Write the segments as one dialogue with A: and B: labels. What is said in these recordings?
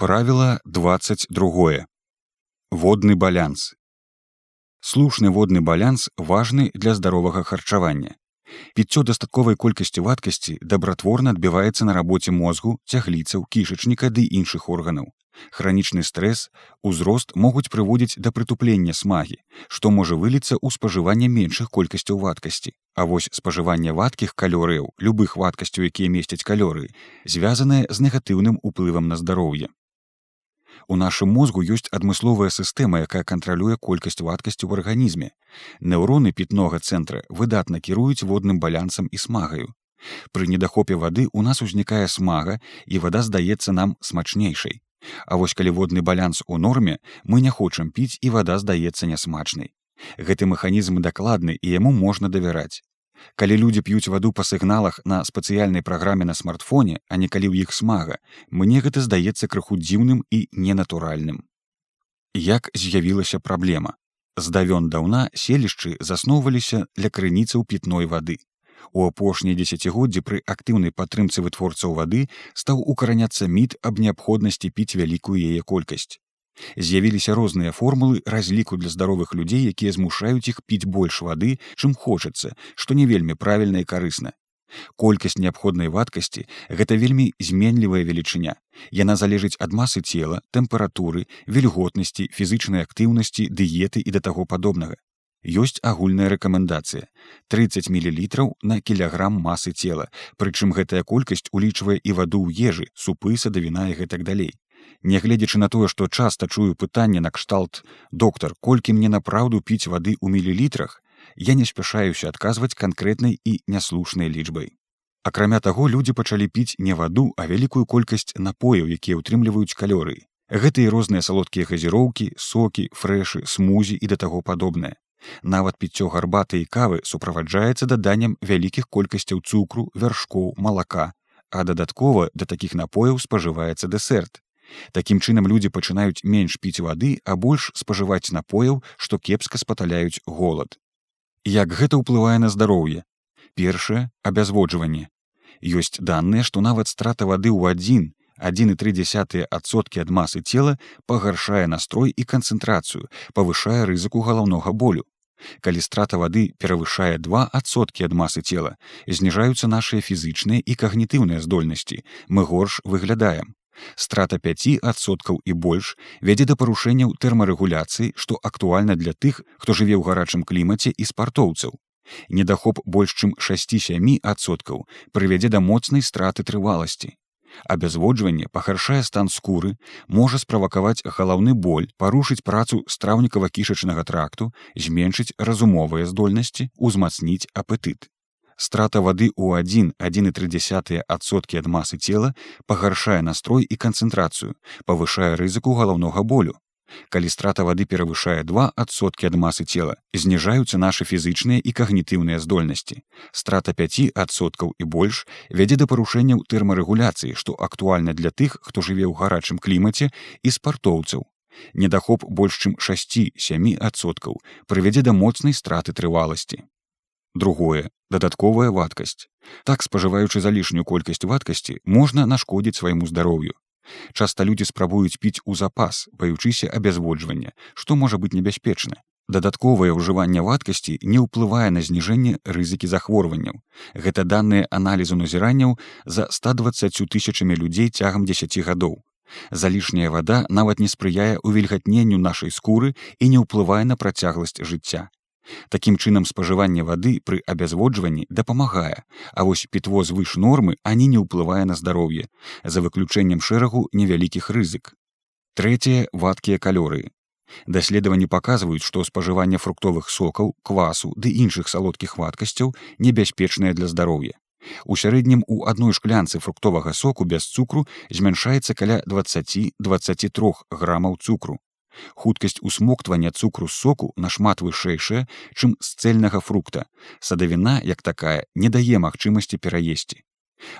A: Правіла 22. Водны балянс. Слушны водны балянс важны для здаровага харчавання. Піццё дастатковай колькасці вадкасці дабратворна адбіваецца на рабоце мозгу, цягліцаў, кішачніка ды іншых органаў. Хранічны стрэс, узрост могуць прыводзіць да прытуплення смагі, што можа выліцца ў спажыванне меншых колькасцяў вадкасці. А вось спажыванне вадкіх калорыяў, любых вадкасцяў, якія месяцяць калорыі, звязанае з негатыўным уплывам на здароўе. У нашым мозгу ёсць адмысловая сістэма, якая кантралюе колькасць вадкасці ў арганізме. Неўроны пітнога цэнтра выдатна кіруюць водным балянсам і смагаю. Пры недахопе вады ў нас узнікае смага і вада здаецца нам смачнейшай. А вось калі водны балянс у норме, мы не хочам піць і вада здаецца нясмачнай. Гэты механізм дакладны і яму можна давяраць. Калі людзі п'юць ваду па сігналах на спецыяльнай праграме на смартфоне, а не калі ў іх смага, мне гэта здаецца крыху дзіўным і ненатуральным. Як з'явілася праблема. Здавён даўна селішчы засноўваліся для крыніцаў пітной вады. У апошнія дзесяцігоддзі пры актыўнай падтрымцы вытворцаў вады стаў укараняцца міт аб неабходнасці піць вялікую яе колькасць. З'явіліся розныя формулы разліку для здаровых людзей, якія змушаюць іх піць больш вады, чым хочацца, што не вельмі правільна і карысна. Колькасць неабходнай вадкасці гэта вельмі зменлівая велічыня. Яна залежыць ад масы цела, тэмпературы, вільготнасці, фізычнай актыўнасці, дыеты і да таго падобнага. Ёсць агульная рэкамендацыя 30 мл на кілаграм масы цела, прычым гэтая колькасць улічвае і ваду ў ежы, супы, садавіна і гэтак далей. Нягледзячы на тое, што часта чую пытанне накшталт доктар, колькі мне напраўду піць вады ў мілілітрах, я не спяшаюся адказваць канкрэтнай і няслушнай лічбай. Акрамя таго людзі пачалі піць не ваду, а вялікую колькасць напояў, якія ўтрымліваюць калорыі. Гэта і розныя салодкія газіроўкі, сокі, фрэшы, смузі і да таго падобнае. Нават піццё гарбаты і кавы суправаджаецца даданнем вялікіх колькасцяў цукру, вяршкоў, малака, а дадаткова да такіх напояў спажываецца дэсерт. Такім чынам людзі пачынаюць менш піць вады, а больш спажываць напояў, што кепска спаталяюць голад. Як гэта ўплывае на здароўе? Першае абязводжванне. Ёсць даныя, што нават страта вады ў адзін, 1,3соткі ад масы цела пагаршае настрой і канцэнтрацыю, павышае рызыку галаўнога болю. Калі страта вады перавышае два адсоткі ад масы цела, зніжаюцца нашыя фізычныя і кагнітыўныя здольнасці, мы горш выглядаем страта 5соткаў і больш вядзе да парушэнняў тэрмарэгуляцыі што актуальна для тых хто жыве ў гарачым клімаце і спартоўцаў. Недахоп больш чым 6-7соткаў прывядзе да моцнай страты трываласці. Абязводжванне пахаршае стан скуры можа справакаваць галаўны боль парушыць працу страўнікава-кішачнага тракту зменшыць разумовыя здольнасці узмацніць апетыт страта вады ў 1,1,3соткі ад масы цела пагаршае настрой і канцэнтрацыю, павышае рызыку галаўнога болю. Калі страта вады перавышае два адсоткі ад масы цела, зніжаюцца нашы фізычныя і кагнітыўныя здольнасці. Страта 5соткаў і больш вядзе да парушэнняў тэрмарэгуляцыі, што актуальна для тых, хто жыве ў гарачым клімаце і спартоўцаў. Недахоп больш чым 6-7соткаў прывядзе да моцнай страты трываласці другое дадатковая вадкасць так спажываючы залішнюю колькасць вадкасці можна нашкодзіць свайму здароўю. Часта людзі спрабуюць піць у запас баючыся абязводжвання што можа быць небяспечна. Дадатковае ўжыванне вадкасці не ўплывае на зніжэнне рызыкі захворванняў. Гэта даныя аналізу назіранняў за 120 тысячамі людзей цягам 10 гадоў. Залішняя вада нават не спрыяе ўвільгатненню нашай скуры і не ўплывае на працягласць жыцця Такім чынам спажыванне вады пры абязводжванні дапамагае, а вось пітво звыш нормы ані не ўплывае на здароўе, за выключэннем шэрагу невялікіх рызык. Трэцяе вадкія калорыі. Даследаванні паказваюць, што спажыванне фруктовых сокаў, квасу ды іншых салодкіх вадкасцяў небяспечнае для здароўя. У сярэднім у адной шклянцы фруктовага соку без цукру змяншаецца каля 20-23 грамаў цукру хуткасць усмоктвання цукру з соку нашмат вышэйшая чым з цельнага фрукта. Садавіна як такая не дае магчымасці пераесці.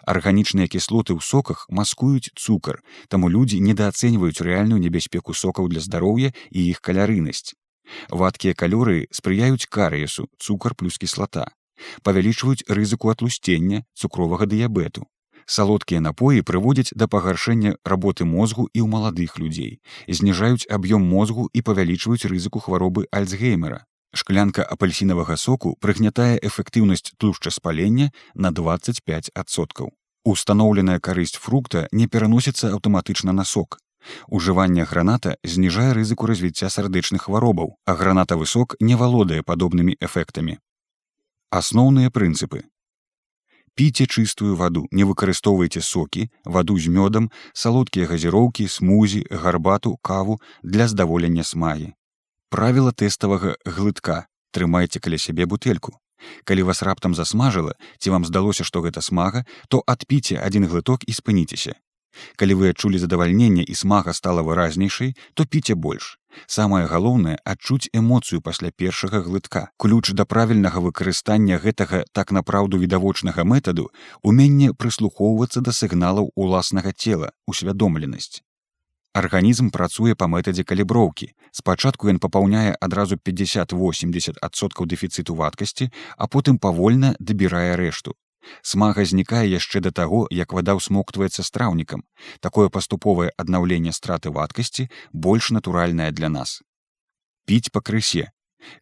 A: Арганічныя кіслоты ў соках маскуюць цукар таму людзі недаацэньваюць рэальную небяспеку сокаў для здароўя і іх калярынасць вадкія калорыі спрыяюць карыесу цукар плюс кіслата. Павялічваюць рызыку атлусцення цукровага дыябету Салодкія напоі прыводзяць да пагаршэння работы мозгу і ў маладых людзей, зніжаюць аб'ём мозгу і павялічваюць рызыку хваробы альцгеймера. Шклянка апельсінавага соку прыгнятае эфектыўнасць тлушчаспалення на 25соткаў. Устаноўленая карысць фрукта не пераносіцца аўтаматычна на сок. Ужыванне граната зніжае рызыку развіцця сардэчных хваробаў, а гранатавы сок не валодае падобнымі эфектамі. Асноўныя прынцыпы піце чыстую ваду не выкарыстоўвайце сокі ваду з мёдам салодкія газіроўкі смузі гарбату каву для здаволення смагі. Правіла тэставага глытка трымайце каля сябе бутэльку. Калі вас раптам засмажыла ці вам здалося што гэта смага то адпіце адзін глыток і спыніцеся. Калі вы адчулі задавальненне і смага стала выразнейшай то піце больш самае галоўнае адчуць эмоцыю пасля першага глытка ключ да правільнага выкарыстання гэтага так напраўду відавочнага метаду уменне прыслухоўвацца да сігналаў уласнага цела усвядомленасць Арганізм працуе па метадзе каліброўкі. Спачатку ён папаўняе адразу 50-80соткаў дэфіцыту вадкасці, а потым павольна дабірае рэшту. Смага знікае яшчэ да таго, як вада ўсмоктваецца страўнікам. Такое паступовае аднаўленне страты вадкасці больш натуральнае для нас. Піць пакрысе.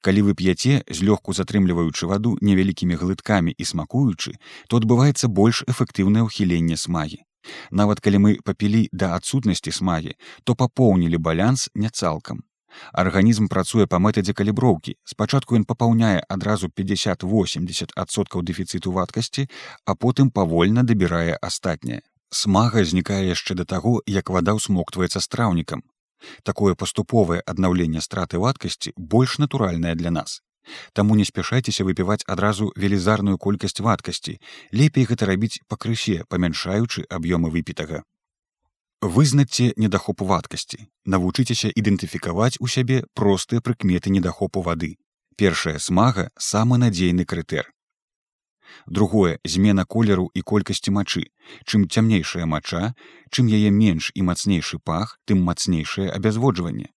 A: Калі вы п'яце, злёгку затрымліваючы ваду невялікімі глыткамі і смакуючы, то адбываецца больш эфектыўнае ўхіленне смагі. Нават калі мы папілі да адсутнасці смагі, то папоўнілі балянс не цалкам. Арганізм працуе па метадзе каліброўкі. Спачатку ён папаўняе адразу 50-80соткаў дэфіцыту вадкасці, а потым павольна дабірае астатняе. Смага знікае яшчэ да таго, як вада ўсмоктваецца страўнікам. Такое паступовае аднаўленне страты вадкасці больш натуральнае для нас. Таму не спяшайцеся выпіваць адразу велізарную колькасць вадкасці. Лепей гэта рабіць пакрысе, памяншаючы аб'ёмы выпітага. Вызнаце недахопу вадкасці. Навучыцеся ідэнтыфікаваць у сябе простыя прыкметы недахопу вады. Першая смага самы надзейны крытэр. Другое змена колеру і колькасці мачы. Чым цямнейшая мача, чым яе менш і мацнейшы пах, тым мацнейшае абязводжванне.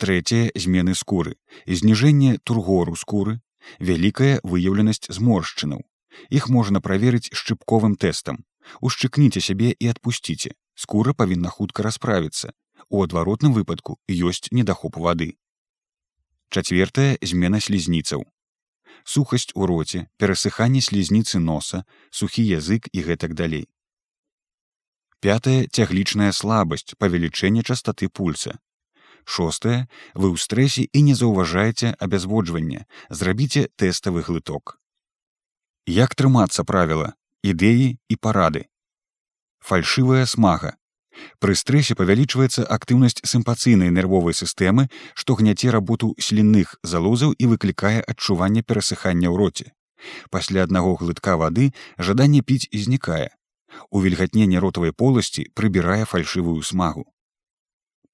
A: Трэцяе змены скуры. Зніжэнне тургору скуры, вялікая выяўленасць зморшчынаў. Іх можна праверыць шчыпковым тэстам. Ушчыкніце сябе і адпусціце скура павінна хутка расправіцца у адваротным выпадку ёсць недахоп вады. Чацвертая змена слізніцаў. Сухасць у роце перасыханне слізніцы носа сухі язык і гэтак далей. Пятая цяглічная слабасць павелічэнне частоты пульса. Шостае вы ў стрэсе і не заўважаеце абязводжванне зрабіце тэставы глыток. Як трымацца правіла? Ідэі і парады фальшывая смага. Пры стрэсе павялічваецца актыўнасць сімпацыйнай нервовай сістэмы, што гняце работу слінных залозаў і выклікае адчуванне перасыхання ў роце. Пасля аднаго глытка вады жаданне піць і знікае. Увільгатненне ротавай поласці прыбірае фальшывую смагу.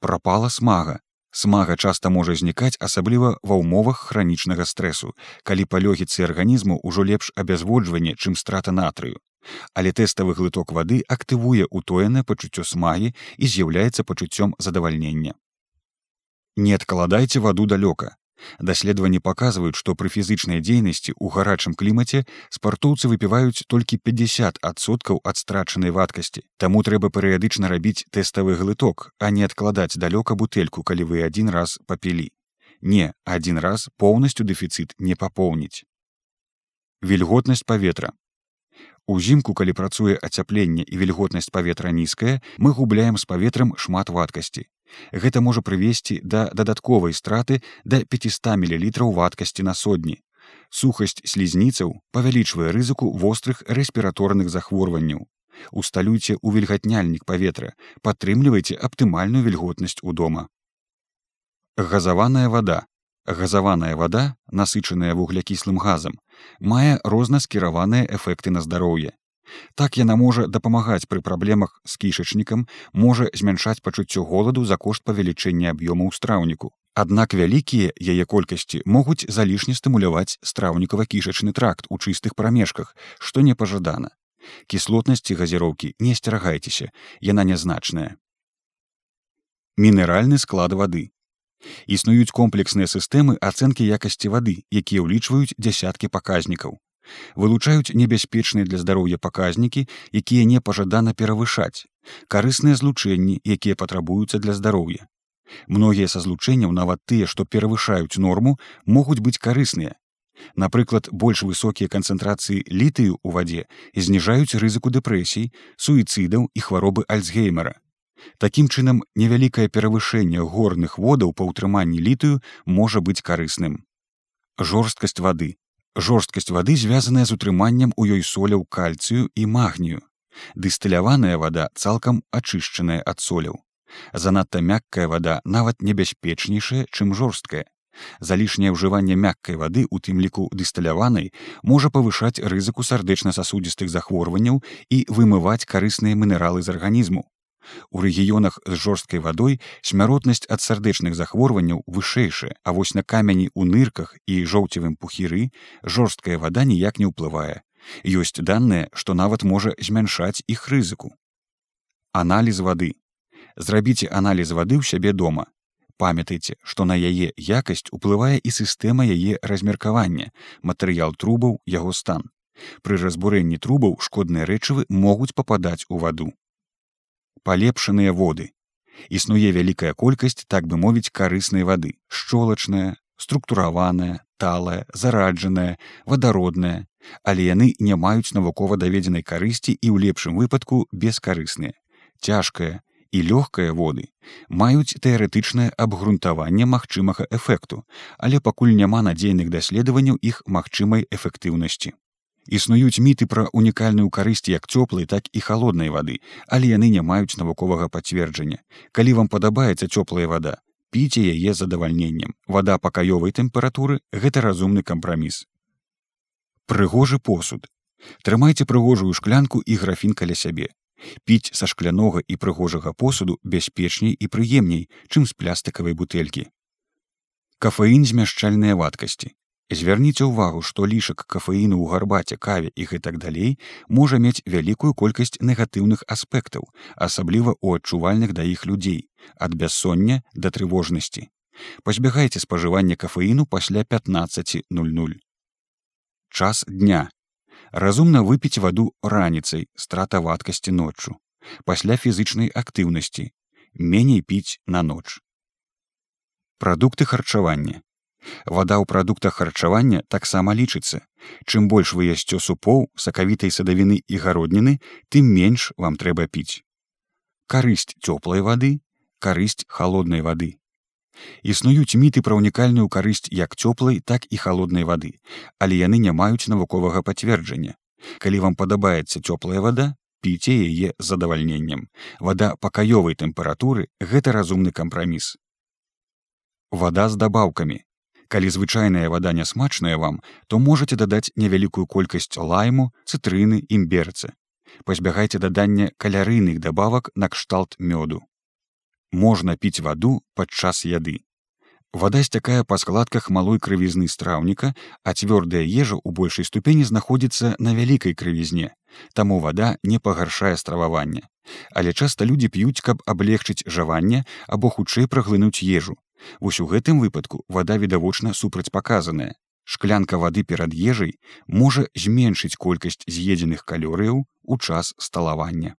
A: Прапала смага. Смага часта можа знікаць асабліва ва ўмовах хранічнага стрэсу, калі па лёгіцы арганізму ўжо лепш абязводжванне, чым страта натрыю але тэставы глыток вады актывуе ўтоенае пачуццё смагі і з'яўляецца пачуццём задавальнення. Не адкладайце ваду далёка. Даследаванні паказваюць, што пры фізычнай дзейнасці ў гарачым клімаце спартоўцы выпіваюць толькі 50соткаў ад страчанай вадкасці. Таму трэба перыядычна рабіць тэставы глыток, а не адкладаць далёка бутэльку, калі вы адзін раз папілі. Не, адзін раз поўнасцю дэфіцыт не папоўніць. Вільготнасць паветра Узімку, калі працуе ацяпленне і вільготнасць паветра нізкая, мы губляем з паветрам шмат вадкасці. Гэта можа прывесці да дадатковай страты да 500 мл вадкасці на сотні. Сухасць слізніцаў павялічвае рызыку вострых рэспіраторных захворванняў. Усталюйце ўвільгатняльнік паветра, падтрымлівайце аптымальную вільготнасць у дома. Газаваная вада газаваная вада насычаная вуглякіслым газам мае рознаскіраваныя эфекты на здароўе так яна можа дапамагаць пры праблемах з кішачнікам можа змяншаць пачуццё голаду за кошт павелічэння аб'ёму ў страўніку. Аднак вялікія яе колькасці могуць залішне стымуляваць страўнікава-кішачны тракт у чыстых прамежках што непажадана. Кіслотнасці газіроўкі не асцерагайцеся яна нязначная. Мінеральны склад вады. Існуюць комплексныя сістэмы ацэнкі якасці вады, якія ўлічваюць дзясяткі паказнікаў. Вылучаюць небяспечныя для здароўя паказнікі якія не пажадана перавышаць карысныя злучэнні якія патрабуюцца для здароўя. Многія са злучэнняў нават тыя што перавышаюць норму могуць быць карысныя. Напрыклад больш высокія канцэнтрацыі літыю ў вадзе зніжаюць рызыку дэпрэсій суіцыдаў і хваробы альцгеймера. Такім чынам невялікае перавышэнне горных водаў па ўтрыманні літыю можа быць карысным. Жорсткасць вады жорсткасць вады звязаная з утрыманнем у ёй соляў кальцыю і магнію. Дыстыляваная вада цалкам ачышчаная ад соляў. Занадта мяккая вада нават небяспечнейшая чым жорсткая. Залішняе ўжыванне мяккай вады у тым ліку дысталяванай можа павышаць рызыку сардэчна-сасудзістых захворванняў і вымываць карысныя мінералы з арганізму У рэгіёнах з жорсткай вадой смяротнасць ад сардэчных захворванняў вышэйшая, а вось на камені ў нырках і жоўцевым пухіры жорсткая вада ніяк не ўплывае. Ёсць даныя, што нават можа змяншаць іх рызыку. Аналіз вады. Зрабіце аналіз вады ў сябе дома. Памятайце, што на яе якасць уплывае і сістэма яе размеркавання, матэрыял трубаў, яго стан. Пры разбурэнні трубаў шкодныя рэчывы могуць пападаць у ваду палепшаныя воды. Існуе вялікая колькасць, так бы мовіць карыснай вады, шчолачная, структураваная, талая, зараджаная, вадародная, але яны не маюць навукова даведзенай карысці і ў лепшым выпадку бескарысныя. Цяжкая і лёгкая воды маюць тэарэтычнае абгрунтаванне магчымага эфекту, але пакуль няма надзейных даследаванняў іх магчымай эфектыўнасці. Існуюць міты пра унікальную карысць як цёплай, так і халоднай вады, але яны не маюць навуковага пацверджання. Калі вам падабаецца цёплая вада, піце яе задавальненнем. Вада пакаёвай тэмпературы гэта разумны кампраміс. Прыгожы посуд. Трымайце прыгожую шклянку і графін каля сябе. Піць са шклянога і прыгожага посуду бяспечней і прыемней, чым з плястыкавай бутэлькі. Кафеін змяшчальныя вадкасці. Звярніце ўвагу, што лішак кафеіну ў гарбаце каве і гэтак далей можа мець вялікую колькасць негатыўных аспектаў, асабліва ў адчувальных да іх людзей, ад бяссоння да трывожнасці. Пазбягайце спажывання кафеіну пасля 15:00. Час дня. Разумна выпіць ваду раніцай, страта вадкасці ноччу. Пасля фізычнай актыўнасці. Меней піць на ноч. Прадукты харчавання Вада ў прадуктах харчавання таксама лічыцца. Чым больш вы ясцё супоў, сакавітай садавіны і гародніны, тым менш вам трэба піць. Карысць цёплай вады, карысць холоднай вады. Існуюць міты пра унікальную карысць як цёплай, так і холоднай вады, але яны не маюць навуковага пацверджання. Калі вам падабаецца цёплая вада, піце яе з задавальненнем. Вада пакаёвай тэмпературы гэта разумны кампраміс. Вада з дабаўкамі калі звычайная вада нясмачная вам то можете дадаць невялікую колькасць лайму цытрыны імберцы пазбягайце дадання калярыйных дабавак накшталт мёду. Можна піць ваду падчас яды. Вода сцякае па складках малой крывізны страўніка а цвёрдая ежа ў большай ступені знаходзіцца на вялікай крывізне. Таму вада не пагаршае страваванне але часта людзі п'юць каб аблегчыць жаванне або хутчэй праглынуць ежу Вось у гэтым выпадку вада відавочна супрацьпаказаная. Шклянка вады перад ежай можа зменшыць колькасць з'едзеных калорыяў у час сталавання.